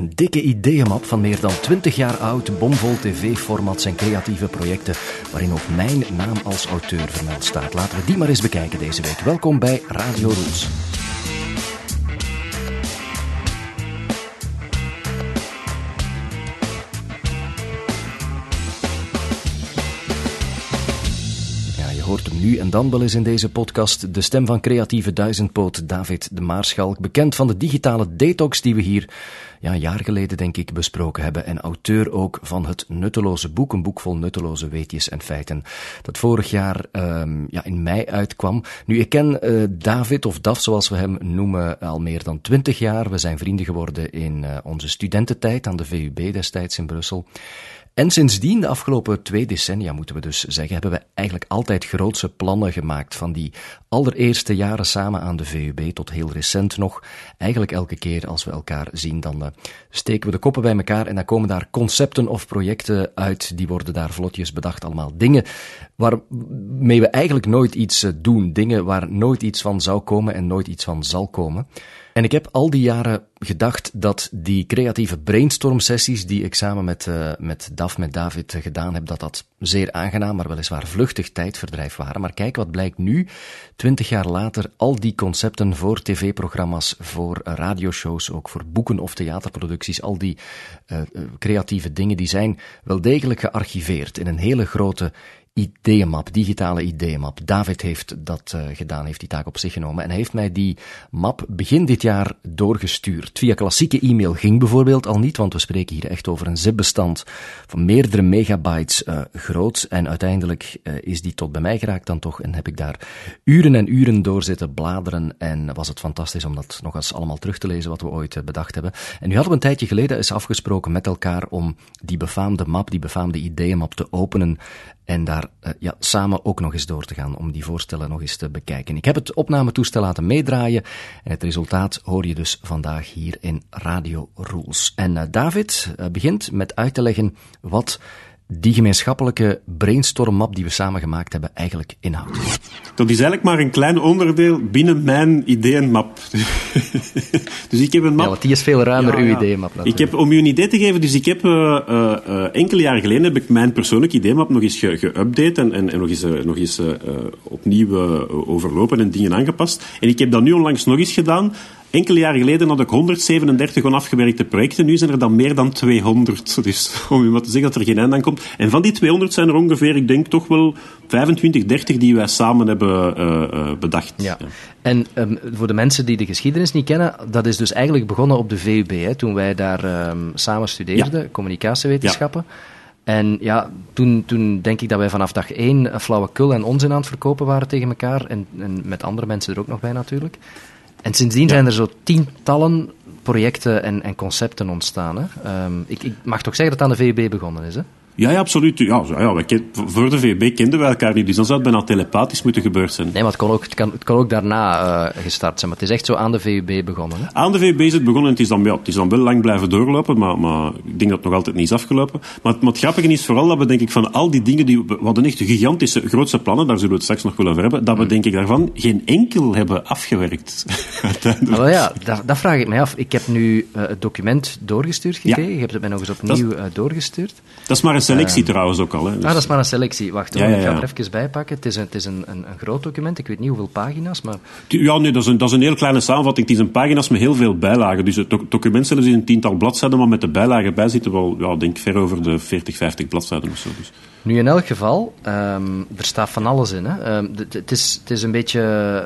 Een dikke ideeënmap van meer dan 20 jaar oud, bomvol tv-formats en creatieve projecten, waarin ook mijn naam als auteur vermeld staat. Laten we die maar eens bekijken deze week. Welkom bij Radio Rules. Nu en dan wel eens in deze podcast. De stem van creatieve duizendpoot David de Maarschalk, bekend van de digitale detox die we hier ja, een jaar geleden denk ik besproken hebben. En auteur ook van het Nutteloze Boek, een boek vol nutteloze weetjes en feiten. Dat vorig jaar um, ja, in mei uitkwam. Nu, ik ken uh, David, of Daf zoals we hem noemen, al meer dan twintig jaar. We zijn vrienden geworden in uh, onze studententijd aan de VUB destijds in Brussel. En sindsdien, de afgelopen twee decennia moeten we dus zeggen, hebben we eigenlijk altijd grootse plannen gemaakt. Van die allereerste jaren samen aan de VUB tot heel recent nog. Eigenlijk elke keer als we elkaar zien, dan uh, steken we de koppen bij elkaar en dan komen daar concepten of projecten uit. Die worden daar vlotjes bedacht. Allemaal dingen waarmee we eigenlijk nooit iets uh, doen. Dingen waar nooit iets van zou komen en nooit iets van zal komen. En ik heb al die jaren gedacht dat die creatieve brainstorm sessies die ik samen met, uh, met Daf, met David gedaan heb, dat dat zeer aangenaam, maar weliswaar vluchtig tijdverdrijf waren. Maar kijk wat blijkt nu, twintig jaar later, al die concepten voor tv-programma's, voor radioshows, ook voor boeken of theaterproducties, al die creatieve dingen, die zijn wel degelijk gearchiveerd in een hele grote ideeënmap, digitale ideeënmap. David heeft dat uh, gedaan, heeft die taak op zich genomen. En heeft mij die map begin dit jaar doorgestuurd. Via klassieke e-mail ging bijvoorbeeld al niet, want we spreken hier echt over een zip-bestand van meerdere megabytes uh, groot. En uiteindelijk uh, is die tot bij mij geraakt dan toch. En heb ik daar uren en uren door zitten bladeren. En was het fantastisch om dat nog eens allemaal terug te lezen wat we ooit bedacht hebben. En nu hadden we een tijdje geleden eens afgesproken met elkaar om die befaamde map, die befaamde ideeënmap te openen en daar uh, ja, samen ook nog eens door te gaan om die voorstellen nog eens te bekijken. Ik heb het opnametoestel laten meedraaien en het resultaat hoor je dus vandaag hier in Radio Rules. En uh, David uh, begint met uit te leggen wat die gemeenschappelijke brainstorm-map die we samen gemaakt hebben eigenlijk inhoudt. Dat is eigenlijk maar een klein onderdeel binnen mijn ideeënmap. dus ik heb een map... Ja, want die is veel ruimer, ja, uw ja. ideeënmap. Ik heb, om u een idee te geven, dus ik heb uh, uh, enkele jaren geleden heb ik mijn persoonlijke ideeënmap nog eens geüpdate ge en, en, en, nog eens, nog eens opnieuw overlopen en dingen aangepast. En ik heb dat nu onlangs nog eens gedaan Enkele jaren geleden had ik 137 onafgewerkte projecten. Nu zijn er dan meer dan 200. Dus om u maar te zeggen dat er geen eind aan komt. En van die 200 zijn er ongeveer, ik denk toch wel 25, 30 die wij samen hebben uh, uh, bedacht. Ja. ja. En um, voor de mensen die de geschiedenis niet kennen, dat is dus eigenlijk begonnen op de VUB, hè, toen wij daar um, samen studeerden, ja. communicatiewetenschappen. Ja. En ja, toen, toen denk ik dat wij vanaf dag één flauwekul en onzin aan het verkopen waren tegen elkaar. En, en met andere mensen er ook nog bij natuurlijk. En sindsdien ja. zijn er zo tientallen projecten en, en concepten ontstaan. Hè? Um, ik, ik, mag toch zeggen dat het aan de VUB begonnen is, hè? Ja, ja, absoluut. Ja, ja, wij ken, voor de VB kenden we elkaar niet, dus dan zou het bijna telepathisch moeten gebeurd zijn. Nee, maar het kon ook, het kan, het ook daarna uh, gestart zijn. Maar het is echt zo aan de VUB begonnen. Hè? Aan de VUB is het begonnen en het is dan, ja, het is dan wel lang blijven doorlopen, maar, maar ik denk dat het nog altijd niet is afgelopen. Maar, maar het grappige is vooral dat we, denk ik, van al die dingen die we, we hadden echt gigantische, grootste plannen, daar zullen we het straks nog wel over hebben, dat we, denk ik, daarvan geen enkel hebben afgewerkt. oh ja, dat, dat, vraag ik mij af. Ik heb nu uh, het document doorgestuurd gekregen. Ja. Je hebt het mij nog eens opnieuw uh, doorgestuurd. Dat is maar een selectie trouwens ook al. Hè, dus. Ah, dat is maar een selectie. Wacht, hoor, ik ga er even bijpakken. Het is, een, het is een, een, een, groot document. Ik weet niet hoeveel pagina's, maar... Ja, nee, dat is, een, dat is een heel kleine samenvatting. Het is een pagina's met heel veel bijlagen. Dus het document zelfs is een tiental bladzijden, maar met de bijlagen bij zitten wel, ja, denk ver over de 40, 50 bladzijden of zo. Dus. Nu, in elk geval, um, er staat van alles in. Um, het, is, is een beetje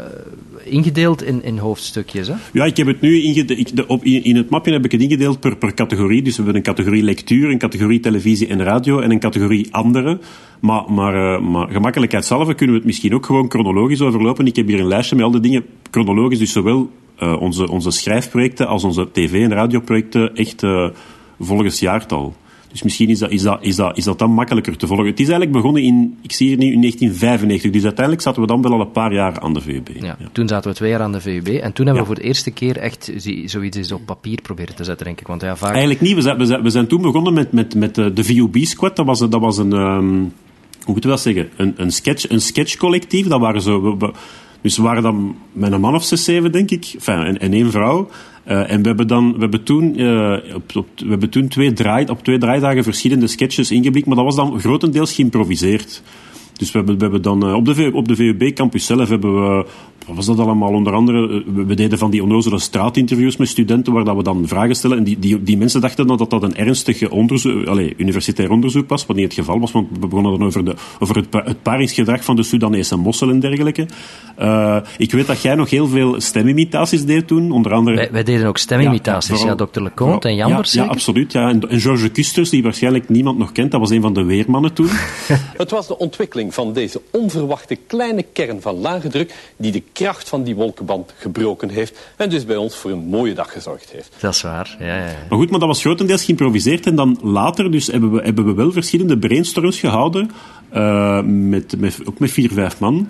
ingedeeld in, in hoofdstukjes. Hè? Ja, ik heb het nu ingedeeld. In het mapje heb ik het ingedeeld per, per categorie. Dus we hebben een categorie lectuur, een categorie televisie en radio en een categorie andere. Maar, maar, uh, maar gemakkelijkheid zelf kunnen we het misschien ook gewoon chronologisch overlopen. Ik heb hier een lijstje met al die dingen chronologisch, dus zowel uh, onze, onze schrijfprojecten als onze tv- en radioprojecten echt uh, volgens jaartal. Dus misschien is dat, is, dat, is, dat, is dat dan makkelijker te volgen. Het is eigenlijk begonnen in, ik zie hier nu, in 1995. Dus uiteindelijk zaten we dan wel al een paar jaar aan de VUB. Ja, ja. Toen zaten we twee jaar aan de VUB. En toen hebben we voor de eerste keer echt zoiets eens op papier proberen te zetten, denk ik. Want ja, vaak... Eigenlijk niet. We zijn, we zijn, we zijn toen begonnen met, met, met de VUB-squad. Dat was, dat was een... Um, hoe moet je dat zeggen? Een, een, sketch, een sketchcollectief. Dat waren zo... We, we, Dus we waren dan met een man of zes, zeven, denk ik. Enfin, en, en één vrouw. Uh, en we hebben, dan, we hebben toen, uh, op, op, we hebben toen twee draai, op twee draaidagen verschillende sketches ingeblikt, maar dat was dan grotendeels geïmproviseerd. Dus we hebben, we hebben dan uh, op de, op de VUB campus zelf hebben we wat was dat allemaal? Onder andere, we deden van die onnozele straatinterviews met studenten waar dat we dan vragen stellen. En die, die, die mensen dachten dan dat dat een ernstig onderzoek, allez, universitair onderzoek was, wat niet het geval was, want we begonnen dan over, de, over het, het paringsgedrag van de Soedanese mossel en dergelijke. Uh, ik weet dat jij nog heel veel stemimitaties deed toen, onder andere... Wij, wij deden ook stemimitaties, ja, ja dokter Leconte en Jambers ja, ja, absoluut. Ja. En, en Georges Custers, die waarschijnlijk niemand nog kent, dat was een van de weermannen toen. het was de ontwikkeling van deze onverwachte kleine kern van lage druk die de kracht van die wolkenband gebroken heeft en dus bij ons voor een mooie dag gezorgd heeft. Dat is waar, ja, ja. Maar goed, maar dat was grotendeels geïmproviseerd en dan later dus hebben we, hebben we wel verschillende brainstorms gehouden, uh, met, met, ook met vier, vijf man.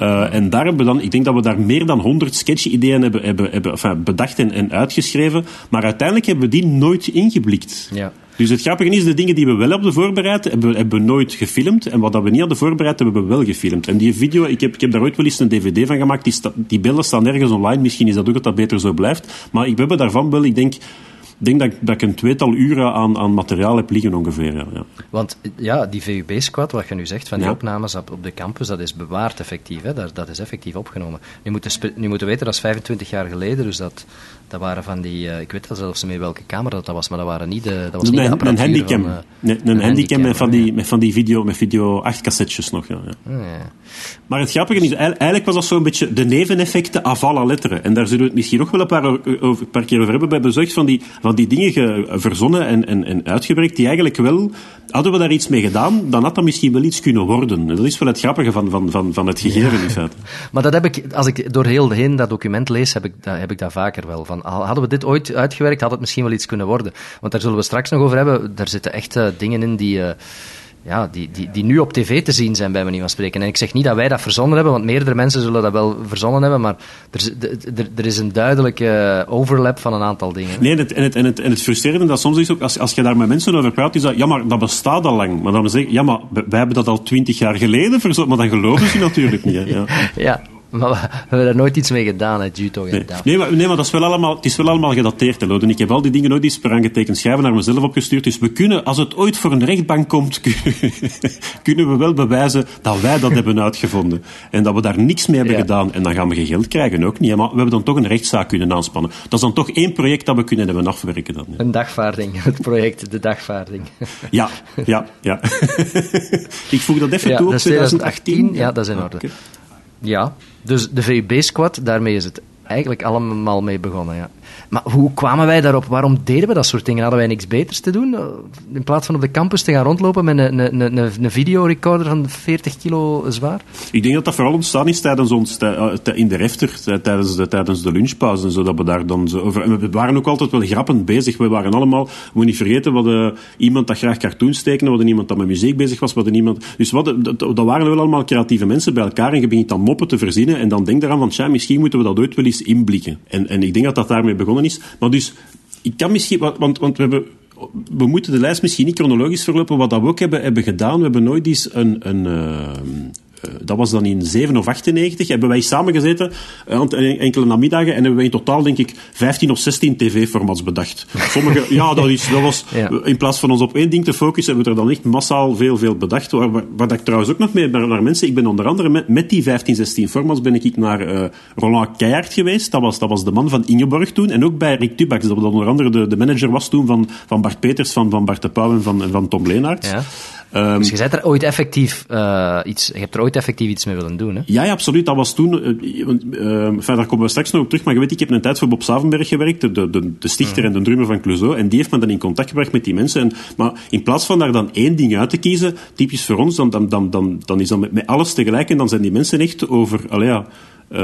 Uh, en daar hebben we dan, ik denk dat we daar meer dan 100 sketch-ideeën hebben, hebben, hebben enfin, bedacht en, en, uitgeschreven. Maar uiteindelijk hebben we die nooit ingeblikt. Ja. Dus het grappige is, de dingen die we wel hebben voorbereid, hebben we, hebben we nooit gefilmd. En wat dat we niet hadden voorbereid, hebben we wel gefilmd. En die video, ik heb, ik heb daar ooit wel eens een dvd van gemaakt. Die, sta, die beelden staan ergens online. Misschien is dat ook dat dat beter zo blijft. Maar ik, hebben daarvan wel, ik denk denk dat, dat ik een tweetal uren aan, aan materiaal heb liggen ongeveer. Ja. Want ja, die VUB-squad, wat je nu zegt, van die ja. opnames op, op, de campus, dat is bewaard effectief. Hè? Dat, dat is effectief opgenomen. Nu moeten, nu moeten weten, dat is 25 jaar geleden, dus dat, dat waren van die, uh, ik weet al zelfs mee welke camera dat, dat was, maar dat waren niet de, dat was niet een, de een handicam. Van, uh, nee, een, een handicam met van die, met van die video, met video 8 cassettes nog. Ja, ja. Oh, ja. Maar het grappige is, eigenlijk was dat zo'n beetje de neveneffecten à la letteren. En daar zullen we het misschien nog wel een paar, over, een paar keer over hebben. We hebben bezorgd van die, van die dingen verzonnen en, en, en uitgewerkt die eigenlijk wel... Hadden we daar iets mee gedaan, dan had dat misschien wel iets kunnen worden. Dat is wel het grappige van, van, van, van het gegeven in feite. Maar dat heb ik, als ik door heel heen dat document lees, heb ik, dat, heb ik dat vaker wel. Van, hadden we dit ooit uitgewerkt, had het misschien wel iets kunnen worden. Want daar zullen we straks nog over hebben. Daar zitten echt dingen in die... Uh, ja, die, die, die nu op tv te zien zijn, bij manier van spreken. En ik zeg niet dat wij dat verzonnen hebben, want meerdere mensen zullen dat wel verzonnen hebben, maar er, er, er is een duidelijke overlap van een aantal dingen. Nee, en het, en het, en het, en het frustrerende dat soms is ook, als, als je daar met mensen over praat, is dat, ja, maar dat bestaat al lang. Maar dan zeg ja, maar wij hebben dat al twintig jaar geleden verzonnen, maar dan geloven ze natuurlijk niet. Hè. Ja. ja. Maar we, hebben daar nooit iets mee gedaan, hè, Juto. Nee. Nee, maar, nee, maar dat is wel allemaal, het is wel allemaal gedateerd, hè, Loden. Ik heb al die dingen nooit eens per aangetekend schrijven naar mezelf opgestuurd. Dus we kunnen, als het ooit voor een rechtbank komt, kunnen we wel bewijzen dat wij dat hebben uitgevonden. En dat we daar niks mee hebben ja. gedaan. En dan gaan we geen geld krijgen, ook niet. Maar we hebben dan toch een rechtszaak kunnen aanspannen. Dat is dan toch één project dat we kunnen hebben afwerken. Dan, Een dagvaarding, het project De Dagvaarding. ja, ja, ja. Ik voeg dat even ja, toe op 2018. 2018. Ja, dat is in orde. Okay. Ja, dus de VUB-squad, daarmee is het eigenlijk allemaal mee begonnen. Ja. Maar hoe kwamen wij daarop? Waarom deden we dat soort dingen? Hadden wij niks beters te doen? In plaats van op de campus te gaan rondlopen met een, een, een, een videorecorder van 40 kilo zwaar? Ik denk dat dat vooral ontstaan is tijdens ons, in de refter, tijdens de, tijdens de lunchpauze. Zodat we daar dan over... We waren ook altijd wel grappend bezig. We waren allemaal... We moeten niet vergeten, we hadden iemand dat graag cartoons tekende, we iemand dat met muziek bezig was, we iemand... Dus wat, dat, waren wel allemaal creatieve mensen bij elkaar en je begint dan moppen te verzinnen en dan denk eraan van, tja, misschien moeten we dat ooit wel eens inblikken. En, en ik denk dat dat daarmee Maar dus, ik kan misschien, want, want we hebben, we moeten de lijst misschien niet chronologisch verlopen. Wat dat we ook hebben, hebben gedaan, we hebben nooit eens een, een, uh, dat was dan in 7 of 98, hebben wij samengezeten, enkele namiddagen, en hebben wij in totaal, denk ik, 15 of 16 tv-formats bedacht. Sommige, ja, dat, is, dat was, ja. in plaats van ons op één ding te focussen, hebben we er dan echt massaal veel, veel bedacht. Waar, waar, waar ik trouwens ook nog mee naar, naar mensen, ik ben onder andere met, met die 15, 16 formats ben ik naar uh, Roland Keijert geweest, dat was, dat was de man van Ingeborg toen, en ook bij Rick Tubax, dat onder andere de, de manager was toen van, van Bart Peters, van, van Bart de Pauw en van, van Tom Leenaerts. Ja. Um, dus je bent er ooit effectief uh, iets, je hebt er ooit effectief iets mee willen doen, hè? Ja, ja absoluut. Dat was toen, uh, uh, enfin, daar komen we straks nog op terug, maar je weet, ik heb een tijd voor Bob Savenberg gewerkt, de, de, de stichter mm. en de drummer van Clouseau, en die heeft me dan in contact gebracht met die mensen. En, maar in plaats van daar dan één ding uit te kiezen, typisch voor ons, dan, dan, dan, dan, dan is dat met, met alles tegelijk, en dan zijn die mensen echt over, allee ja, uh,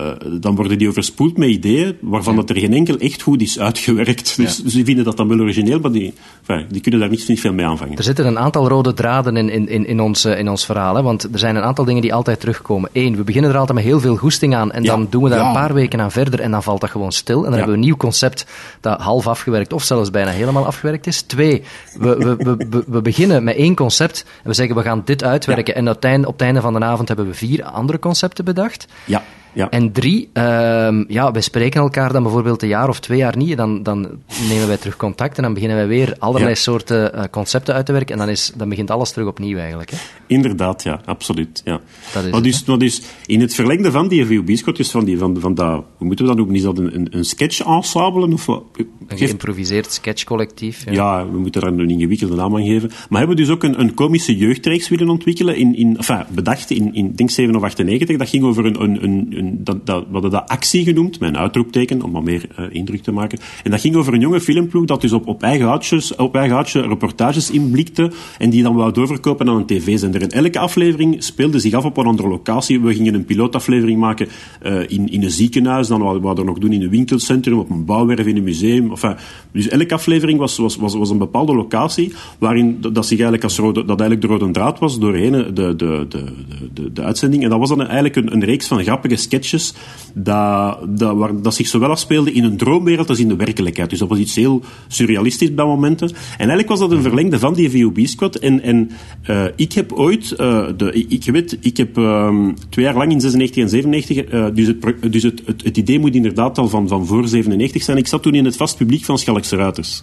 uh, dan worden die overspoeld met ideeën waarvan ja. dat er geen enkel echt goed is uitgewerkt. Dus, ja. die vinden dat dan wel origineel, maar die, enfin, die kunnen daar niet, niet veel mee aanvangen. Er zitten een aantal rode draden in, in, in, in, ons, in ons verhaal. Hè? Want er zijn een aantal dingen die altijd terugkomen. Eén, we beginnen er altijd met heel veel goesting aan en ja. dan doen we daar een paar weken aan verder en dan valt dat gewoon stil. En dan hebben we een nieuw concept dat half afgewerkt of zelfs bijna helemaal afgewerkt is. Twee, we, we, we, we, we beginnen met één concept en we zeggen we gaan dit uitwerken en op het einde van de avond hebben we vier andere concepten bedacht. Ja. Ja. En drie, ehm, ja, wij spreken elkaar dan bijvoorbeeld een jaar of twee jaar niet. Dan, dan nemen wij terug contact en dan beginnen wij weer allerlei Ja. soorten eh, concepten uit te werken. En dan, is, dan begint alles terug opnieuw eigenlijk. Hè? Inderdaad, ja, absoluut. Ja. Dat is maar, het, dus, dus in het verlengde van die VOB-scot, dus van, die, van, van dat, hoe moeten we dat noemen? Is dat een, een, een sketch-ensemble? Of wat? Een geïmproviseerd sketchcollectief. Ja. Ja, we moeten daar een ingewikkelde naam aan geven. Maar hebben we dus ook een, een komische jeugdreeks willen ontwikkelen, in, in, enfin, bedacht in, in denk 7 of 98. Dat ging over een, een, een, dat, dat, we hadden dat actie genoemd, met een uitroepteken, om wat meer eh, indruk te maken. En dat ging over een jonge filmploeg dat dus op, op, eigen houtjes, op eigen houtje reportages inblikte en die dan wou doorverkopen aan een tv-zender. En elke aflevering speelde zich af op een andere locatie. We gingen een pilootaflevering maken eh, in, in een ziekenhuis, dan wouden we dat nog doen in een winkelcentrum, op een bouwwerf, in een museum. Dus elke aflevering was, was, was, was een bepaalde locatie waarin dat zich eigenlijk als dat eigenlijk de rode draad was doorheen de, de, de, de, de, de uitzending. En dat was dan eigenlijk een, een reeks van grappige sketches dat, dat, waar, dat zich zowel afspeelde in een droomwereld als in de werkelijkheid. Dus dat was iets heel surrealistisch bij momenten. En eigenlijk was dat een verlengde van die VOB-squad. En, en eh, ik heb ooit, eh, de, ik, weet, ik heb ehm, twee jaar lang in 96 en 97, eh, dus, het, dus het, het, het idee moet inderdaad al van, van voor 97 zijn. Ik zat toen in het vast publiek van Schalkse Ruiters.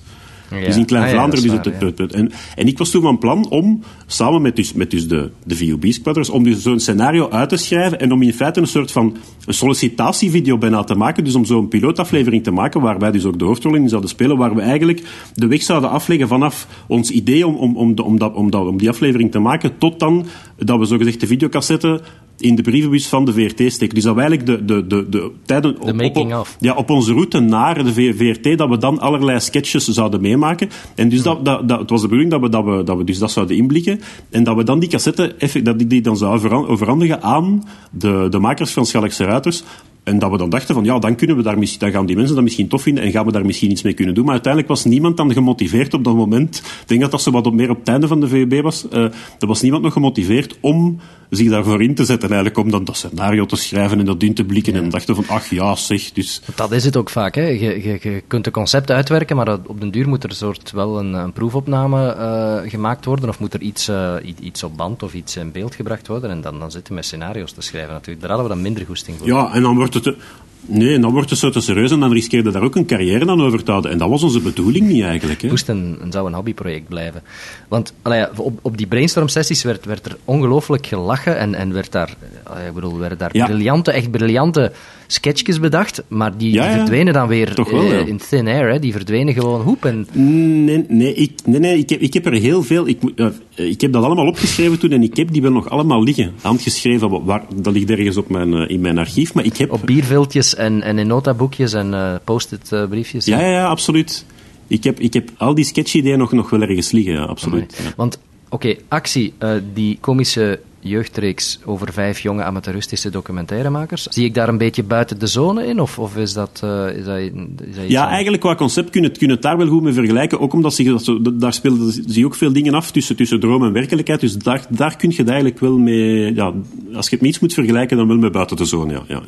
Ja. Dus in Klein-Vlaanderen. Ah, ja, dus dat het, is waar, het- het- en, en ik was toen van plan om, samen met dus, met dus de, de VOB-squatters, om dus zo'n scenario uit te schrijven en om in feite een soort van een sollicitatievideo bijna te maken. Dus om zo'n pilootaflevering te maken, waar wij dus ook de hoofdrol in zouden spelen, waar we eigenlijk de weg zouden afleggen vanaf ons idee om, om, om, de- om, dat, om, dat, om die aflevering te maken, tot dan dat we zogezegd de videocassette in de brievenbus van de VRT steken. Dus dat we eigenlijk de, de, de, de tijden... op- making op, of. ja, op onze route naar de VRT, dat we dan allerlei sketches zouden meemaken. En dus dat, dat, dat, het was de bedoeling dat we, dat, we, dat we dus dat zouden inblikken. En dat we dan die cassette, effect, dat ik die dan zouden overhan- overhandigen aan de, de makers van Schalkse Ruiters. En dat we dan dachten van, ja, dan, kunnen we daar, misschien- dan gaan die mensen dat misschien tof vinden en gaan we daar misschien iets mee kunnen doen. Maar uiteindelijk was niemand dan gemotiveerd op dat moment. Ik denk dat dat zo wat op, meer op het einde van de VUB was. Eh, er was niemand nog gemotiveerd om zich daarvoor in te zetten. Eigenlijk om dan dat scenario te schrijven en dat in te blikken. En dachten van, ach ja, zeg, dus... Dat is het ook vaak. Hè. Je, je, je kunt een concept uitwerken, maar op den duur moet er soort wel een, een proefopname eh, gemaakt worden. Of moet er iets, eh, iets op band of iets in beeld gebracht worden. En dan, dan zitten we met scenario's te schrijven natuurlijk. Daar hadden we dan minder goesting voor. Ja, en dan wordt het... te- Nee, dan wordt het zo te serieus en dan riskeerde daar ook een carrière aan over te houden. En dat was onze bedoeling niet eigenlijk. Hè. moest een, een, zou een hobbyproject blijven. Want allee, op, op die brainstorm-sessies werd, werd er ongelooflijk gelachen en, en werd daar, allee, ik bedoel, werden daar Ja. briljante, echt briljante sketchjes bedacht, maar die, Ja, verdwenen dan weer wel, eh, ja. in thin air. Hè. Die verdwenen gewoon hoep. En, Nee, nee, ik, nee, nee ik, heb, ik heb er heel veel... Ik, eh, ik heb dat allemaal opgeschreven toen en ik heb die wel nog allemaal liggen. Handgeschreven, waar, dat ligt ergens op mijn, eh, in mijn archief. Maar ik heb... op bierviltjes en, en in notaboekjes en eh, post-it briefjes. Ja, ja, ja, absoluut. Ik heb, ik heb al die sketchideeën nog, nog wel ergens liggen, absoluut. Want, oké, actie, die komische jeugdreeks over vijf jonge amateuristische documentairemakers. Zie ik daar een beetje buiten de zone in? Of, of is dat, eh, is dat, is dat iets Ja, eigenlijk qua concept kun je het, kun je het daar wel goed mee vergelijken. Ook omdat zich, dat daar speelden zich ook veel dingen af tussen, tussen droom en werkelijkheid. Dus daar, daar kun je het eigenlijk wel mee... Ja, als je het met iets moet vergelijken, dan wel met buiten de zone, ja. ja.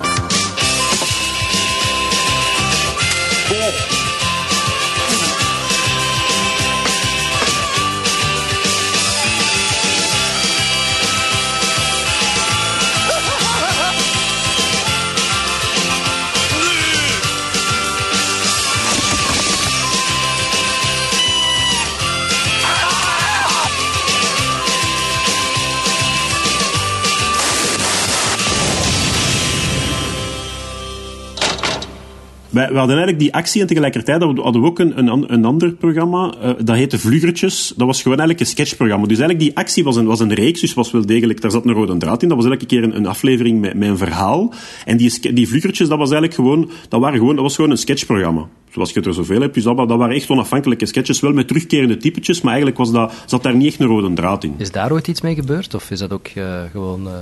We hadden eigenlijk die actie en tegelijkertijd hadden we, ook een, een, an- een ander programma. eh, dat heette Vluggertjes. Dat was gewoon eigenlijk een sketchprogramma. Dus eigenlijk die actie was een, was een reeks, dus was wel degelijk, daar zat een rode draad in. Dat was elke keer een, een aflevering met, een verhaal. En die, die Vluggertjes, dat was eigenlijk gewoon, dat waren gewoon, dat was gewoon een sketchprogramma. Zoals je er zoveel hebt. Dus dat, dat waren echt onafhankelijke sketches, wel met terugkerende typetjes, maar eigenlijk was dat, zat daar niet echt een rode draad in. Is daar ooit iets mee gebeurd? Of is dat ook eh, gewoon eh,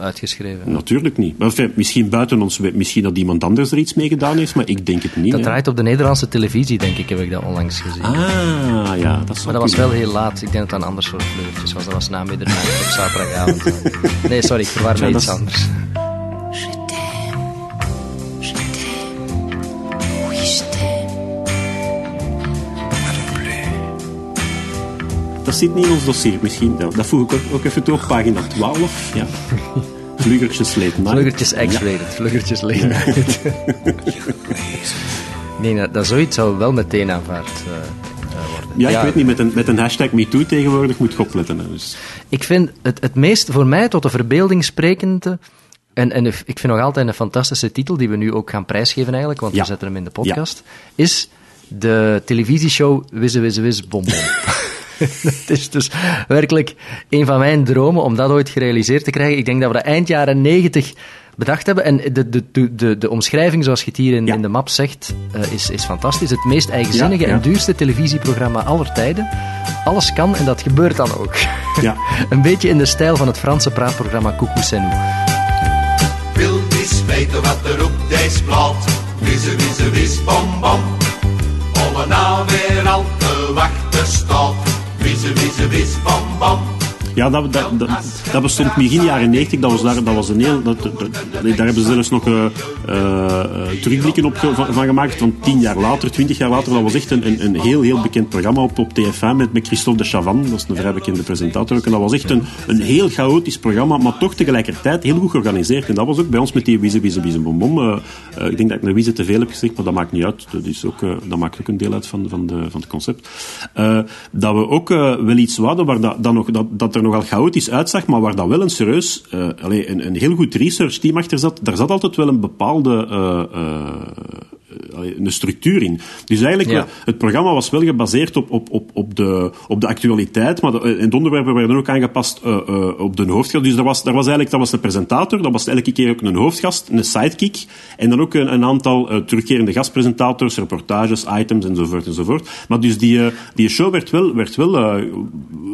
uitgeschreven? Natuurlijk niet. Maar enfin, misschien buiten ons, misschien dat iemand anders er iets mee gedaan heeft, maar ik denk het niet. Dat hè. draait op de Nederlandse televisie, denk ik, heb ik dat onlangs gezien. Ah, ja, dat Maar dat was wel heel laat. Ik denk dat dat een ander soort vleurtjes was. Dat was na middernacht op zaterdagavond. Nee, sorry, ik verwar Ja, iets anders. Dat zit niet in ons dossier misschien. Dat, dat voeg ik ook, ook even toe op pagina 12. Ja. Vluggertjes late night. Vluggertjes X-rated, vluggertjes late night. nee, dat, dat zoiets zou wel meteen aanvaard eh, eh, worden. Ja, ik weet niet, met een, met een hashtag MeToo tegenwoordig moet je opletten. Hè, dus. Ik vind het, het meest voor mij tot de verbeelding sprekende. En, en ik vind nog altijd een fantastische titel, die we nu ook gaan prijsgeven eigenlijk, want Ja. we zetten hem in de podcast. Is de televisieshow Wisse Wisse Wis Bom Het is dus werkelijk een van mijn dromen om dat ooit gerealiseerd te krijgen. Ik denk dat we dat eind jaren negentig bedacht hebben. En de, de, de, de, de omschrijving, zoals je het hier in, Ja. in de map zegt, eh, is, is fantastisch. Het meest eigenzinnige Ja, ja. en duurste televisieprogramma aller tijden. Alles kan en dat gebeurt dan ook. Ja. Een beetje in de stijl van het Franse praatprogramma Coucou c'est nous. Wil eens weten wat er op deze plaat Wisse, wisse, wis, bom, bom Om er nou weer al te wachten staat Wisse, wisse, wis, bom, bom Ja, dat, dat, dat, dat bestond begin jaren 90. Dat was, daar, dat was een heel. Dat, daar hebben ze zelfs nog eh, terugblikken op van, gemaakt. Van tien jaar later, twintig jaar later. Dat was echt een, een, een heel, heel bekend programma op, op TF1 met, met Christophe de Chavannes. Dat is een vrij bekende presentator. En dat was echt een, een heel chaotisch programma, maar toch tegelijkertijd heel goed georganiseerd. En dat was ook bij ons met die Wiese, Wiese, Wiese, eh, ik denk dat ik naar Wiese te veel heb gezegd, maar dat maakt niet uit. Dat, is ook, dat maakt ook een deel uit van, van, de, van het concept. Dat we ook wel iets hadden waar dat, dat, nog, dat, dat er nogal chaotisch uitzag, maar waar dat wel een serieus, allee, een, een heel goed research team achter zat. Daar zat altijd wel een bepaalde eh, eh, een structuur in. Dus eigenlijk, Ja. eh, het programma was wel gebaseerd op, op, op, op, de, op de actualiteit, maar de, en de onderwerpen werden ook aangepast eh, eh, op de hoofdgast. Dus daar was, daar was eigenlijk dat was de presentator, dat was elke keer ook een hoofdgast, een sidekick, en dan ook een, een aantal eh, terugkerende gastpresentators, reportages, items enzovoort enzovoort. Maar dus die, eh, die show werd wel, werd wel eh,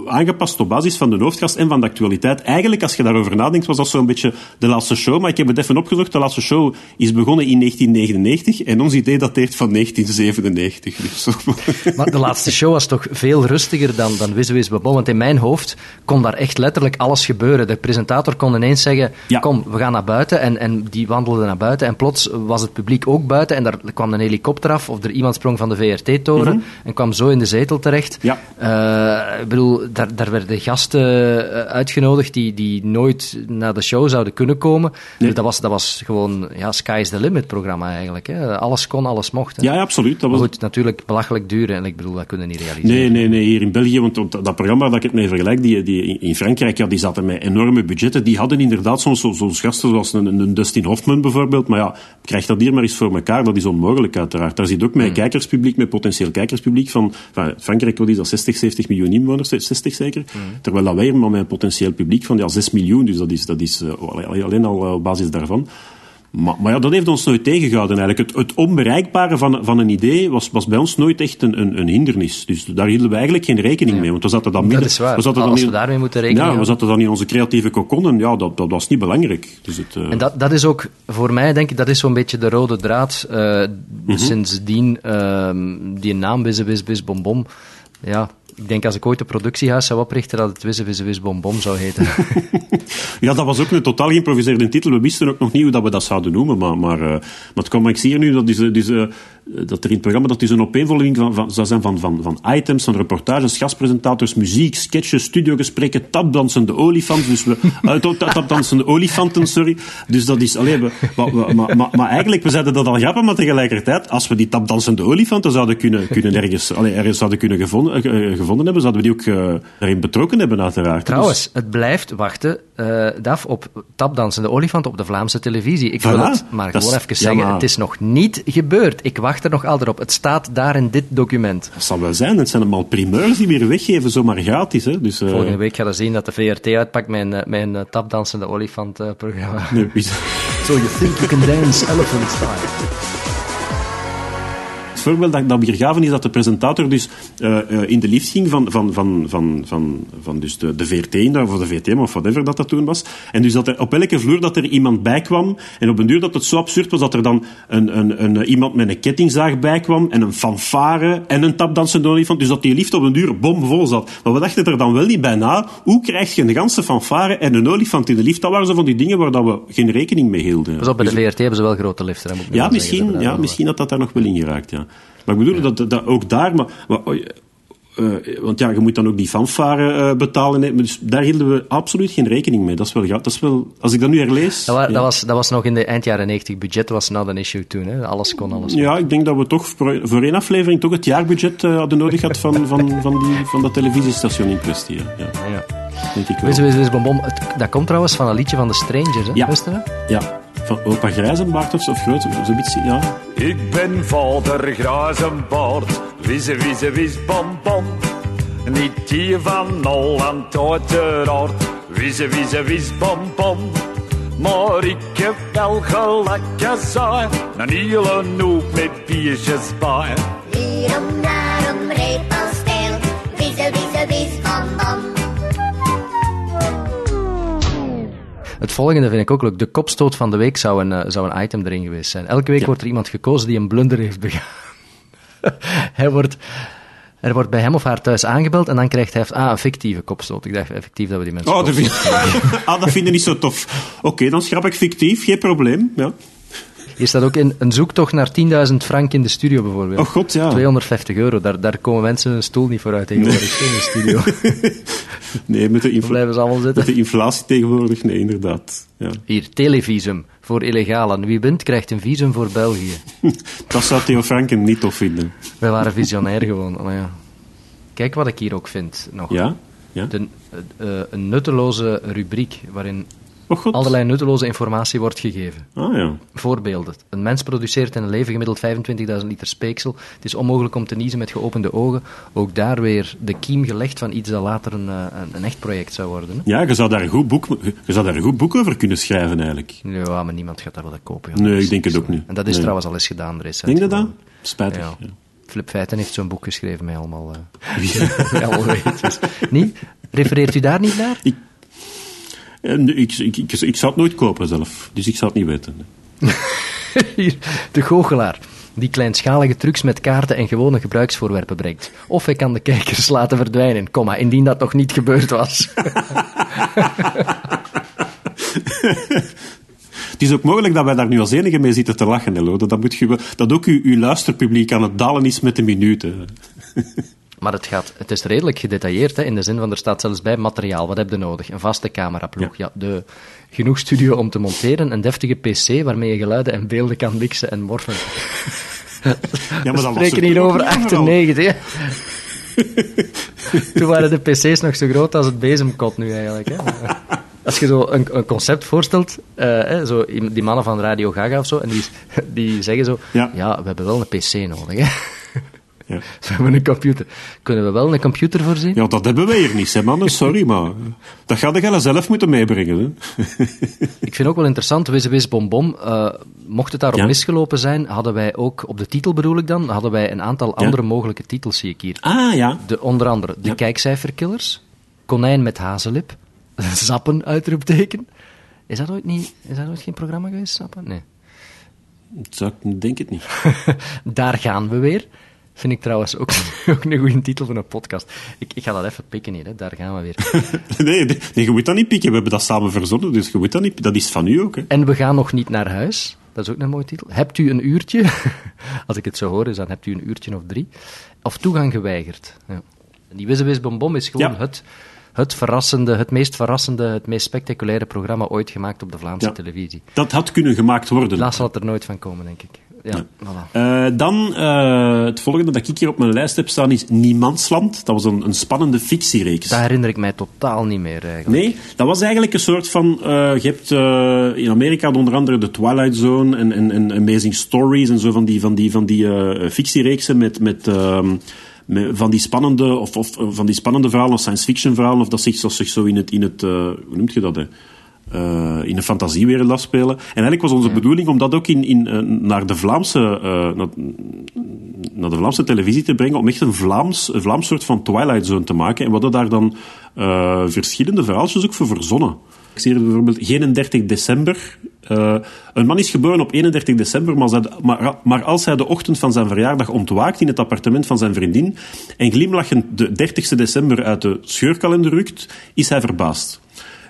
aangepast op basis van de hoofdgast en van de actualiteit. Eigenlijk, als je daarover nadenkt, was dat zo'n beetje de laatste show. Maar ik heb het even opgezocht. De laatste show is begonnen in 1999 en ons idee dateert van 1997. Dus. Maar de laatste show was toch veel rustiger dan, dan Wisse Bom. Want in mijn hoofd kon daar echt letterlijk alles gebeuren. De presentator kon ineens zeggen, Ja. kom, we gaan naar buiten. En, en die wandelde naar buiten. En plots was het publiek ook buiten. En daar kwam een helikopter af. Of er iemand sprong van de VRT-toren. En kwam zo in de zetel terecht. Ja. Eh, ik bedoel, daar, daar werden gasten eh, uitgenodigd die, die nooit naar de show zouden kunnen komen. Dus dat was, dat was gewoon, ja, sky's the limit programma eigenlijk. Hè. Alles kon, alles mocht. Hè. Ja, ja, absoluut. Dat Maar was, goed, natuurlijk belachelijk duur. En ik bedoel, dat kunnen we niet realiseren. Nee, nee, nee, hier in België, want dat, dat programma dat ik het mee vergelijk, die, die in- Frankrijk, ja, die zaten met enorme budgetten. Die hadden inderdaad soms zo- zo'n gasten zoals een, een Dustin Hoffman bijvoorbeeld. Maar ja, krijg dat hier maar eens voor elkaar. Dat is onmogelijk uiteraard. Daar zit ook met kijkerspubliek, met potentieel kijkerspubliek van, van Frankrijk, wat is dat, 60, 70 miljoen inwoners, 60 zeker. Terwijl dat wij maar met een potentieel publiek van ja, 6 miljoen, dus dat is, dat is eh, alleen, alleen al eh, op basis daarvan. Maar, maar ja, dat heeft ons nooit tegengehouden eigenlijk. Het, het onbereikbare van, van een idee was, was bij ons nooit echt een, een, een hindernis. Dus daar hielden we eigenlijk geen rekening mee. Want we zaten dan midden... is waar. We zaten dan Als we daarmee moeten rekening Ja, we zaten dan in onze creatieve kokon en ja, dat, dat was niet belangrijk. Dus het, eh, En dat, dat is ook, voor mij denk ik, dat is zo'n beetje de rode draad. eh, Sindsdien, ehm, die naam Bom Bom. Ja, ik denk als ik ooit een productiehuis zou oprichten, dat het Wisse Wisse Wis Bom zou heten. Ja, dat was ook een totaal geïmproviseerde titel. We wisten ook nog niet hoe dat we dat zouden noemen. Maar, maar, eh, maar het kwam, ik zie hier nu dat, is, dus, dat er in het programma dat is een opeenvolging van, van, zou zijn van, van, van items, van reportages, gastpresentators, muziek, sketches, studiogesprekken, tapdansende olifants. Dus we, eh, tapdansende olifanten, sorry. Dus dat is alleen. we- Maar, maar, maar, maar, maar eigenlijk, we zeiden dat al grappig, maar tegelijkertijd, als we die tapdansende olifanten zouden kunnen, kunnen ergens, allee, ergens zouden kunnen gevonden, eh, gevonden hebben, zouden we die ook eh, erin betrokken hebben, uiteraard. Dus- Trouwens, het blijft wachten, eh Daf, op tapdansende olifant op de Vlaamse televisie. Ik wil het maar gewoon even ja, zeggen, maar- het is nog niet gebeurd. Ik wacht er nog altijd op. Het staat daar in dit document. Dat zal wel zijn. Het zijn allemaal primeurs die weer weggeven, zomaar gratis. Hè. Dus, eh, Volgende week ga je zien dat de VRT uitpakt een eh, tapdansende olifant eh, programma. nee, So you think you can dance elephant style. Het voorbeeld dat, dat we hier gaven is dat de presentator dus eh, eh, in de lift ging van, van, van, van, van, van dus de, de VRT, of de VTM of whatever dat dat toen was. En dus dat er op elke vloer dat er iemand bij kwam. En op een duur dat het zo absurd was dat er dan een, een, een, iemand met een kettingzaag bij kwam. En een fanfare en een tapdansende olifant. Dus dat die lift op een duur bomvol zat. Maar we dachten er dan wel niet bij na. Hoe krijg je een ganse fanfare en een olifant in de lift? Dat waren zo van die dingen waar dat we geen rekening mee hielden. Pas op, bij de VRT hebben ze wel grote liften. Ja, misschien, Dat- ja, dat- misschien had dat daar nog wel in geraakt, ja. Maar ik bedoel, dat, dat ook daar... Maar, maar, oh, eh, want ja, je moet dan ook die fanfare eh, betalen. Dus daar hielden we absoluut geen rekening mee. Dat is wel, dat is wel als ik dat nu herlees... Dat, wa- ja. dat, was, dat was nog in de eind jaren 90. Budget was not an issue toen. Hè. Alles kon, alles kon. Ja, ik denk dat we toch voor, voor één aflevering toch het jaarbudget eh, hadden nodig gehad van, van, van, die, van dat televisiestation in kwestie. Ja, ja Ja. denk ik wel. Bom, Dat komt trouwens van een liedje van de Strangers, hè? Ja. Wist je dat? Ja, van opa Grijzenbaard of, of groot, zoiets. Ja. Ik ben vader Grazenbaard, wisse wisse wis bom bom. Niet hier van Holland uiteraard, wisse wisse wis bom bom. Maar ik heb wel gelijk saai, een hele hoop met biertjes bij. Hierom, daarom, reep Het volgende vind ik ook leuk. De kopstoot van de week zou een, eh, zou een item erin geweest zijn. Elke week wordt er iemand gekozen die een blunder heeft begaan. hij wordt, er wordt bij hem of haar thuis aangebeld en dan krijgt hij ah, een fictieve kopstoot. Ik dacht effectief dat we die mensen Oh, dat vind, ah, dat vind je niet zo tof. Oké, dan schrap ik fictief, geen probleem. Ja. Hier staat ook in een zoektocht naar 10.000 frank in de studio bijvoorbeeld. Oh god, ja. 250 euro, daar, daar komen mensen een stoel niet voor uit tegenwoordig in de studio. Nee, met de, blijven ze allemaal met zitten. de inflatie tegenwoordig, nee, inderdaad. Ja. Hier, televisum voor illegalen. Wie wint, krijgt een visum voor België. Dat zou Theo Franken niet tof vinden. Wij waren visionair gewoon. Maar ja. Kijk wat ik hier ook vind nog. Ja? Ja? De, eh, een nutteloze rubriek waarin Oh allerlei nutteloze informatie wordt gegeven. Ah ja. Voorbeelden. Een mens produceert in een leven gemiddeld 25.000 liter speeksel. Het is onmogelijk om te niezen met geopende ogen. Ook daar weer de kiem gelegd van iets dat later een, eh, een, een echt project zou worden. Hè? Ja, je zou, daar een goed boek, je zou daar een goed boek over kunnen schrijven, eigenlijk. Ja, maar niemand gaat dat willen kopen. joh. Nee, ik denk het ook niet. En dat is Nee. trouwens al eens gedaan recent. Denk je dat? Spijtig. Ja. Ja. Flip Feiten heeft zo'n boek geschreven met allemaal... weetjes. Niet? Refereert u daar niet naar? Ik, ik, ik, ik zou het nooit kopen zelf, dus ik zou het niet weten. De goochelaar. Die kleinschalige trucs met kaarten en gewone gebruiksvoorwerpen brengt. Of hij kan de kijkers laten verdwijnen, komma, indien dat nog niet gebeurd was. Het is ook mogelijk dat wij daar nu als enige mee zitten te lachen, Nello. Dat, dat, moet je, dat ook uw, uw luisterpubliek aan het dalen is met de minuten. Maar het, gaat, het is redelijk gedetailleerd, hè, in de zin van er staat zelfs bij materiaal. Wat heb je nodig? Een vaste cameraploeg. Ja. de, genoeg studio om te monteren. Een deftige pc waarmee je geluiden en beelden kan mixen en morfen. Ja, We dat was spreken er hier over niet overal. 98. hè. Toen waren de pc's nog zo groot als het bezemkot nu eigenlijk. Hè. Als je zo een, een concept voorstelt, eh, hè, zo, die mannen van Radio Gaga of zo, en die, die zeggen zo, Ja. ja. we hebben wel een pc nodig. Hè. Ja. We hebben een computer. Kunnen we wel een computer voorzien? ja, dat hebben wij hier niet, hè, mannen. Sorry, maar dat ga je zelf moeten meebrengen. Hè. Ik vind ook wel interessant, Wis Wis Bom Bom, eh, mocht het daarop Ja. misgelopen zijn, hadden wij ook, op de titel bedoel ik dan, hadden wij een aantal Ja. andere mogelijke titels, zie ik hier. Ah, ja. De, onder andere De. Kijkcijferkillers, Konijn met hazenlip, Zappen, uitroepteken. Is dat ooit, niet, is dat ooit geen programma geweest, Zappen? Nee. Ik denk het niet. Daar gaan we weer. Vind ik trouwens ook, ook een goede titel van een podcast. Ik, ik ga dat even pikken hier, hè. daar gaan we weer. Nee, nee, nee, je moet dat niet pikken. We hebben dat samen verzonnen, dus je moet dat niet... Dat is van u ook, hè. En we gaan nog niet naar huis. Dat is ook een mooie titel. Hebt u een uurtje? Als ik het zo hoor, is dan hebt u een uurtje of drie. Of toegang geweigerd. Ja. Die Bombom is gewoon Ja. het, het verrassende, het meest verrassende, het meest spectaculaire programma ooit gemaakt op de Vlaamse Ja. televisie. Dat had kunnen gemaakt worden. Helaas zal het er nooit van komen, denk ik. Ja, voilà. Eh, dan eh, het volgende dat ik hier op mijn lijst heb staan is Niemandsland. Dat was een, een spannende fictiereeks. Dat herinner ik mij totaal niet meer, eigenlijk. Nee, dat was eigenlijk een soort van... eh, je hebt in Amerika onder andere The Twilight Zone en, en, en Amazing Stories en zo van die, van die, van die fictiereeksen met... met ehm, met- van die spannende of, of van die spannende verhalen of science fiction verhalen of dat zich, zich zo in het, in het hoe noemt je dat hè? Eh, in een fantasiewereld afspelen. En eigenlijk was onze bedoeling om dat ook in, in, eh, naar, de Vlaamse, eh, naar, naar de Vlaamse televisie te brengen, om echt een Vlaams, een Vlaams soort van Twilight Zone te maken. En we hadden daar dan verschillende verhaaltjes ook voor verzonnen. Ik zie bijvoorbeeld 31 december. Een man is geboren op 31 december, maar als, hij, de- maar, maar als hij de ochtend van zijn verjaardag ontwaakt in het appartement van zijn vriendin en glimlachend de 30 december uit de scheurkalender rukt, is hij verbaasd.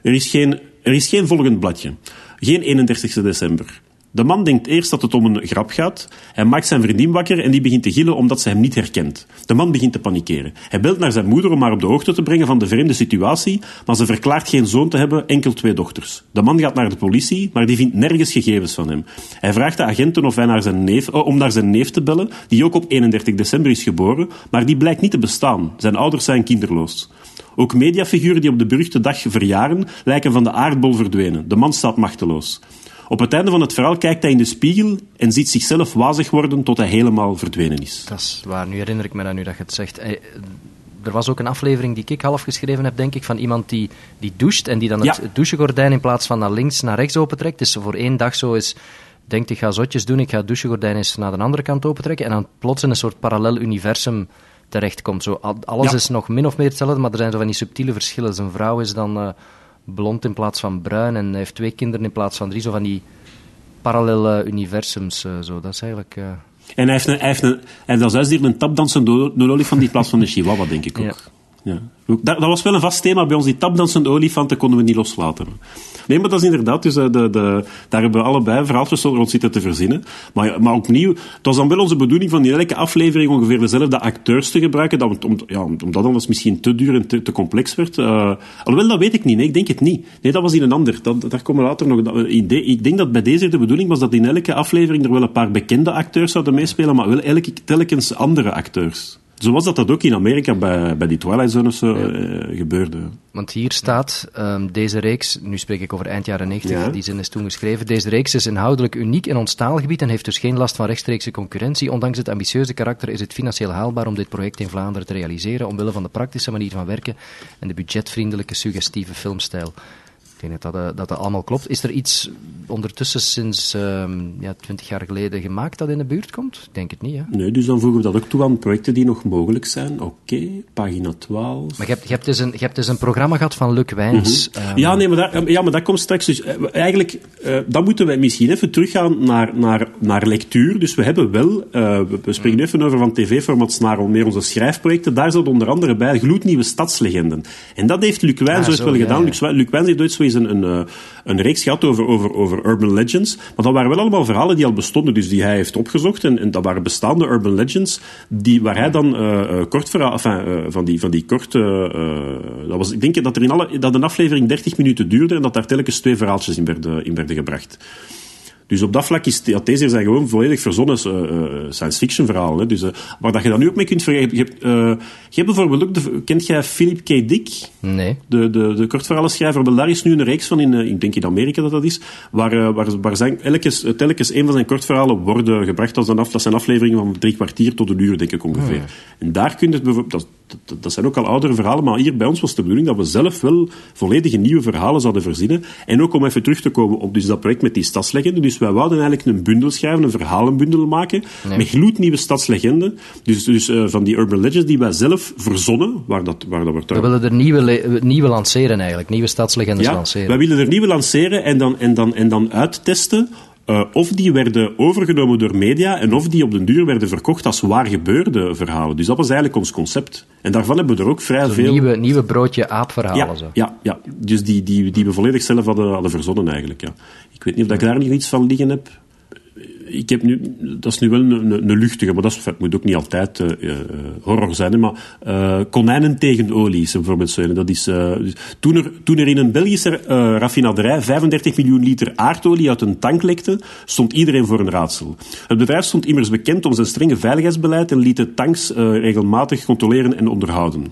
Er is geen, er is geen volgend bladje. Geen 31 december. De man denkt eerst dat het om een grap gaat. Hij maakt zijn vriendin wakker en die begint te gillen omdat ze hem niet herkent. De man begint te panikeren. Hij belt naar zijn moeder om haar op de hoogte te brengen van de vreemde situatie, maar ze verklaart geen zoon te hebben, enkel twee dochters. De man gaat naar de politie, maar die vindt nergens gegevens van hem. Hij vraagt de agenten of hij naar zijn neef, oh, om naar zijn neef te bellen, die ook op 31 december is geboren, maar die blijkt niet te bestaan. Zijn ouders zijn kinderloos. Ook mediafiguren die op de beruchte dag verjaren, lijken van de aardbol verdwenen. De man staat machteloos. Op het einde van het verhaal kijkt hij in de spiegel en ziet zichzelf wazig worden tot hij helemaal verdwenen is. Dat is waar, nu herinner ik me dat nu dat je het zegt. Er was ook een aflevering die ik half geschreven heb, denk ik, van iemand die, die doucht en die dan het Ja. douchegordijn in plaats van naar links naar rechts opentrekt. Dus voor één dag zo is, denkt ik ga zotjes doen, ik ga het douchegordijn eens naar de andere kant opentrekken en dan plots in een soort parallel universum terechtkomt. Zo, al- alles Ja. is nog min of meer hetzelfde, maar er zijn zo van die subtiele verschillen. Zijn vrouw is dan eh, blond in plaats van bruin en heeft twee kinderen in plaats van drie. Zo van die parallele universums. eh, zo. Dat is eigenlijk... eh, En hij heeft, een, hij heeft, een, hij heeft als huisdier een tapdansende een olifant in plaats van een chihuahua, denk ik ook. Ja. Dat, dat was wel een vast thema bij ons. Die tapdansende olifanten konden we niet loslaten. Nee, maar dat is inderdaad, dus, eh, de, de, daar hebben we allebei verhaaltjes rond zitten te verzinnen. Maar, ja, maar opnieuw, het was dan wel onze bedoeling van in elke aflevering ongeveer dezelfde acteurs te gebruiken, dat, om, ja, omdat anders misschien te duur en te, te complex werd. Eh, alhoewel, dat weet ik niet. Ik denk het niet. Nee, dat was in een ander. Dat, daar komen we later nog. dat- eh. Ik denk dat bij deze de bedoeling was dat in elke aflevering er wel een paar bekende acteurs zouden meespelen, maar wel elke, telkens andere acteurs. Zoals dat, dat ook in Amerika bij, bij die Twilight Zone of zo eh, gebeurde. Want hier staat, ehm, deze reeks, nu spreek ik over eind jaren 90, Ja. die zin is toen geschreven, deze reeks is inhoudelijk uniek in ons taalgebied en heeft dus geen last van rechtstreekse concurrentie. Ondanks het ambitieuze karakter is het financieel haalbaar om dit project in Vlaanderen te realiseren, omwille van de praktische manier van werken en de budgetvriendelijke, suggestieve filmstijl. Ik denk dat dat, eh, dat dat allemaal klopt. Is er iets ondertussen sinds ehm, ja, 20 jaar geleden gemaakt dat in de buurt komt? Ik denk het niet, hè? Nee, dus dan voegen we dat ook toe aan projecten die nog mogelijk zijn. Oké, pagina 12. Maar je hebt, je, hebt dus een, je hebt dus een programma gehad van Luc Wijns. ehm, Ja, nee, maar dat, ja, maar dat komt straks. Dus eh, eigenlijk, eh, dan moeten we misschien even teruggaan naar, naar, naar lectuur. Dus we hebben wel, eh, we, springen nu even over van tv-formats naar meer onze schrijfprojecten. Daar zat onder andere bij gloednieuwe stadslegenden. En dat heeft Luc Wijns Ah, ooit zo, wel ja, gedaan. ja. Luc, Luc Wijns heeft ooit zo eens een, eh, een reeks gehad over, over, over urban legends. Maar dat waren wel allemaal verhalen die al bestonden, dus die hij heeft opgezocht. En, en dat waren bestaande urban legends, die, waar hij dan eh eh, kort verhaal, van, die, van die korte... dat was, ik denk dat, er in alle, dat een aflevering 30 minuten duurde en dat daar telkens twee verhaaltjes in werden, in werden gebracht. Dus op dat vlak is ja, deze zijn gewoon volledig verzonnen eh, eh, science fiction verhalen. Dus, eh, waar dat je dat nu ook mee kunt vergelijken. Je, hebt, je hebt bijvoorbeeld ook, de, kent jij Philip K. Dick? Nee. De, de, de kortverhalenschrijver, wel, daar is nu een reeks van, in, ik denk in Amerika dat dat is, waar, waar, waar zijn, elkes, telkens een van zijn kortverhalen worden gebracht als een af, dat zijn afleveringen van drie kwartier tot een uur, denk ik ongeveer. En daar kun je het bijvoorbeeld, dat, dat, zijn ook al oudere verhalen, maar hier bij ons was de bedoeling dat we zelf wel volledige nieuwe verhalen zouden verzinnen. En ook om even terug te komen op dus dat project met die stadslegenden. Dus wij wouden eigenlijk een bundel schrijven, een verhalenbundel maken, met gloednieuwe stadslegenden. Dus, dus eh, van die urban legends die wij zelf verzonnen, waar dat, waar dat wordt We willen er nieuwe, le- nieuwe lanceren eigenlijk, nieuwe stadslegendes ja, lanceren. wij willen er nieuwe lanceren en dan, en dan, en dan uittesten eh, of die werden overgenomen door media en of die op den duur werden verkocht als waar gebeurde verhalen. Dus dat was eigenlijk ons concept. En daarvan hebben we er ook vrij Zo'n veel... nieuwe, nieuwe broodje aapverhalen. ja, zo. ja, ja, dus die, die, die we volledig zelf hadden, hadden verzonnen eigenlijk. Ja. Ik weet niet of ik daar nog iets van liggen heb. Ik heb nu, dat is nu wel een, een, luchtige, maar dat moet ook niet altijd eh, eh, horror zijn. Maar eh, konijnen tegen olie is bijvoorbeeld zo. Dat is, dus toen, er, toen er in een Belgische raffinaderij 35 miljoen liter aardolie uit een tank lekte, stond iedereen voor een raadsel. Het bedrijf stond immers bekend om zijn strenge veiligheidsbeleid en liet de tanks regelmatig controleren en onderhouden.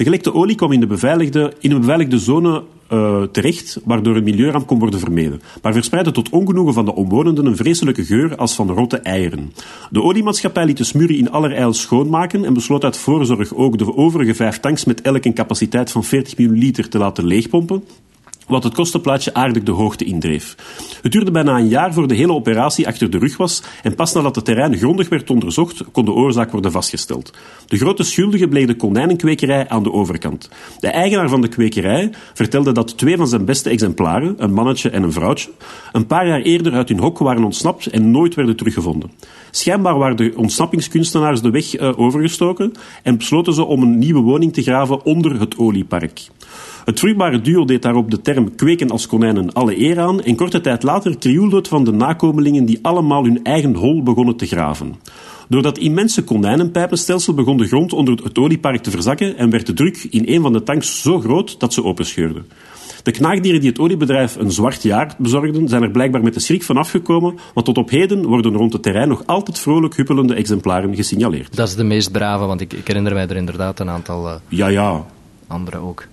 De gelekte olie kwam in, de beveiligde, in een beveiligde zone eh, terecht, waardoor een milieuramp kon worden vermeden. Maar verspreidde tot ongenoegen van de omwonenden een vreselijke geur als van rotte eieren. De oliemaatschappij liet de smurrie in allerijl schoonmaken en besloot uit voorzorg ook de overige vijf tanks met elk een capaciteit van 40 miljoen liter te laten leegpompen wat het kostenplaatje aardig de hoogte indreef. Het duurde bijna een jaar voor de hele operatie achter de rug was en pas nadat het terrein grondig werd onderzocht, kon de oorzaak worden vastgesteld. De grote schuldige bleek de konijnenkwekerij aan de overkant. De eigenaar van de kwekerij vertelde dat twee van zijn beste exemplaren, een mannetje en een vrouwtje, een paar jaar eerder uit hun hok waren ontsnapt en nooit werden teruggevonden. Schijnbaar waren de ontsnappingskunstenaars de weg eh, overgestoken en besloten ze om een nieuwe woning te graven onder het oliepark. Het vruchtbare duo deed daarop de term kweken als konijnen alle eer aan en korte tijd later krioelde het van de nakomelingen die allemaal hun eigen hol begonnen te graven. Door dat immense konijnenpijpenstelsel begon de grond onder het oliepark te verzakken en werd de druk in een van de tanks zo groot dat ze openscheurden. De knaagdieren die het oliebedrijf een zwart jaar bezorgden, zijn er blijkbaar met de schrik van afgekomen, want tot op heden worden rond het terrein nog altijd vrolijk huppelende exemplaren gesignaleerd. Dat is de meest brave, want ik, ik herinner mij er inderdaad een aantal eh, Ja, ja. andere ook.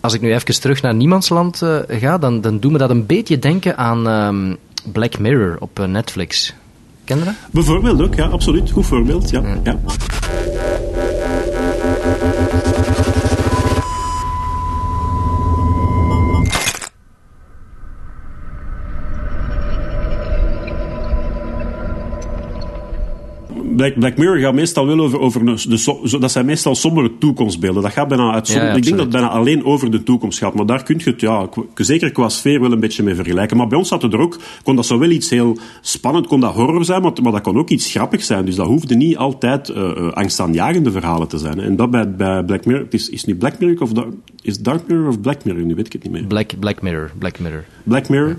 Als ik nu even terug naar Niemandsland eh, ga, dan, dan doet me dat een beetje denken aan ehm, Black Mirror op eh, Netflix. Ken je dat? Bijvoorbeeld ook, ja, absoluut. Goed voorbeeld, ja. ja. Black, Black Mirror gaat meestal wel over, over de, so- dat zijn meestal sombere toekomstbeelden. Dat gaat bijna uit, som- Ja, ja, ik denk dat het bijna alleen over de toekomst gaat. Maar daar kun je het, ja, zeker qua sfeer wel een beetje mee vergelijken. Maar bij ons zat het er ook, kon dat zo wel iets heel spannend, kon dat horror zijn, maar, maar dat kon ook iets grappigs zijn. Dus dat hoefde niet altijd eh, angstaanjagende verhalen te zijn. hè. En dat bij, bij Black Mirror, het is, is het nu Black Mirror of is Dark Mirror of Black Mirror? Nu weet ik het niet meer. Black, Black Mirror. Black Mirror. Black Mirror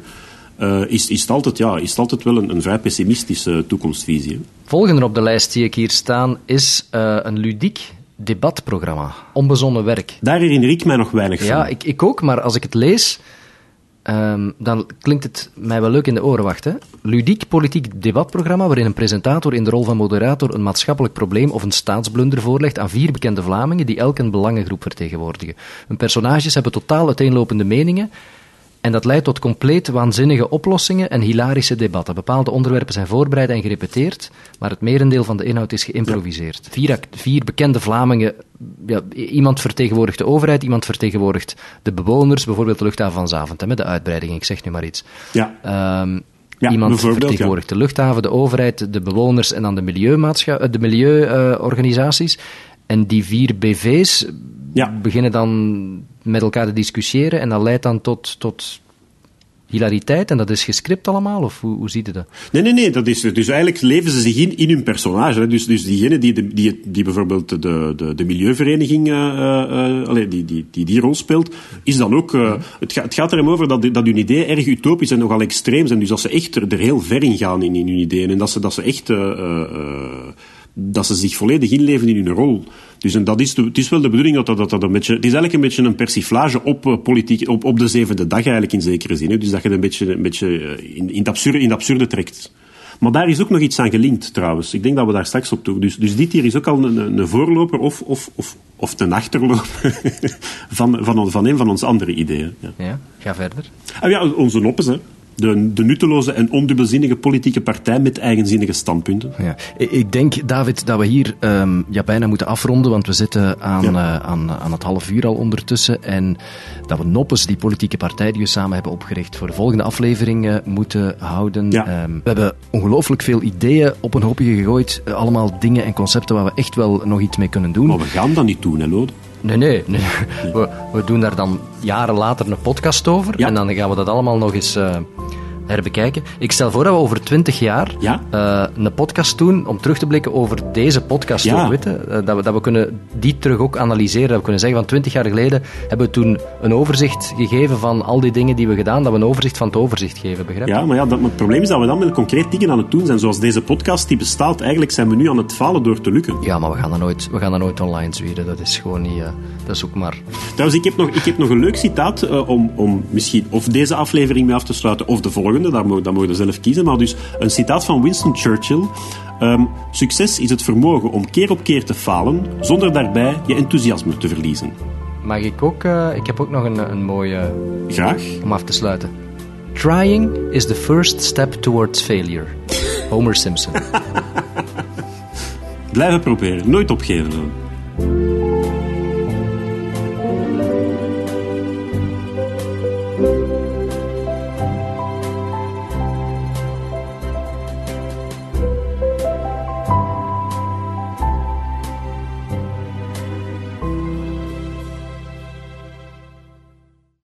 eh, is, is, het altijd, ja, is het altijd wel een, een vrij pessimistische toekomstvisie. hè. Volgende op de lijst die ik hier staan is eh, een ludiek debatprogramma. Onbezonnen werk. Daar herinner ik mij nog weinig van. Ja, ik, ik ook, maar als ik het lees, ehm, dan klinkt het mij wel leuk in de oren. Wacht, hè. Ludiek politiek debatprogramma waarin een presentator in de rol van moderator een maatschappelijk probleem of een staatsblunder voorlegt aan vier bekende Vlamingen die elk een belangengroep vertegenwoordigen. Hun personages hebben totaal uiteenlopende meningen en dat leidt tot compleet waanzinnige oplossingen en hilarische debatten. Bepaalde onderwerpen zijn voorbereid en gerepeteerd, maar het merendeel van de inhoud is geïmproviseerd. Vier, vier bekende Vlamingen, ja, iemand vertegenwoordigt de overheid, iemand vertegenwoordigt de bewoners, bijvoorbeeld de luchthaven van Zaventem, de uitbreiding, ik zeg nu maar iets. Ja. Ehm, Ja, iemand vertegenwoordigt de luchthaven, de overheid, de bewoners en dan de, eh, de milieuorganisaties. en die vier BV's Ja. beginnen dan met elkaar te discussiëren en dat leidt dan tot, tot hilariteit en dat is gescript allemaal? Of hoe, hoe ziet je dat? Nee, nee, nee. Dat is, dus eigenlijk leven ze zich in in hun personage. Hè. Dus, dus diegene die, die, die bijvoorbeeld de, de, de milieuvereniging, allee, die, die, die die rol speelt, is dan ook... eh, het, gaat, het gaat er hem over dat, dat hun ideeën erg utopisch en nogal extreem zijn. Dus dat ze echt er, er heel ver in gaan in, in hun ideeën. En dat ze, dat ze echt... dat ze zich volledig inleven in hun rol. Dus en dat is de, het is wel de bedoeling dat dat, dat, dat een beetje... Het is eigenlijk een beetje een persiflage op eh, politiek, op, op de zevende dag eigenlijk in zekere zin. Hè. Dus dat je het een beetje, een beetje eh, in, in, het absurde, in het absurde trekt. Maar daar is ook nog iets aan gelinkt, trouwens. Ik denk dat we daar straks op toe. Dus, dus dit hier is ook al een, een voorloper of, of, of, of een achterloper van, van, van een van onze andere ideeën. Ja. Ja, ga verder. Ah, ja, onze noppes, hè. De, de nutteloze en ondubbelzinnige politieke partij met eigenzinnige standpunten. Ja. Ik- denk, David, dat we hier ehm, ja, bijna moeten afronden, want we zitten aan, Ja. eh, aan, aan het half uur al ondertussen. En dat we Noppes, die politieke partij die we samen hebben opgericht, voor de volgende aflevering moeten houden. Ja. Ehm, we hebben ongelooflijk veel ideeën op een hoopje gegooid. Eh, allemaal dingen en concepten waar we echt wel nog iets mee kunnen doen. Maar we gaan dat niet doen, hè, Lode? Nee, nee. nee. We, we doen daar dan jaren later een podcast over. Ja. En dan gaan we dat allemaal nog eens eh, herbekijken. Ik stel voor dat we over twintig jaar Ja. eh, een podcast doen om terug te blikken over deze podcast. Ja. ook, weet je? Eh, dat, we, dat we kunnen die terug ook analyseren. Dat we kunnen zeggen van twintig jaar geleden hebben we toen een overzicht gegeven van al die dingen die we gedaan. Dat we een overzicht van het overzicht geven, begrijp je? Ja, maar ja, dat, maar het probleem is dat we dan met concreet dingen aan het doen zijn. Zoals deze podcast, die bestaat. Eigenlijk zijn we nu aan het falen door te lukken. Ja, maar we gaan dat nooit, we gaan dat nooit online zwieren. Dat is gewoon niet... eh, dat is ook maar... Trouwens, ik heb nog, ik heb nog een leuk citaat om, om misschien of deze aflevering mee af te sluiten of de volgende. Daar mogen, daar mogen we zelf kiezen. Maar dus een citaat van Winston Churchill. Ehm, Succes is het vermogen om keer op keer te falen zonder daarbij je enthousiasme te verliezen. Mag ik ook... eh, ik heb ook nog een, een mooie... Graag. om af te sluiten. Trying is the first step towards failure. Homer Simpson. Blijven proberen. Nooit opgeven.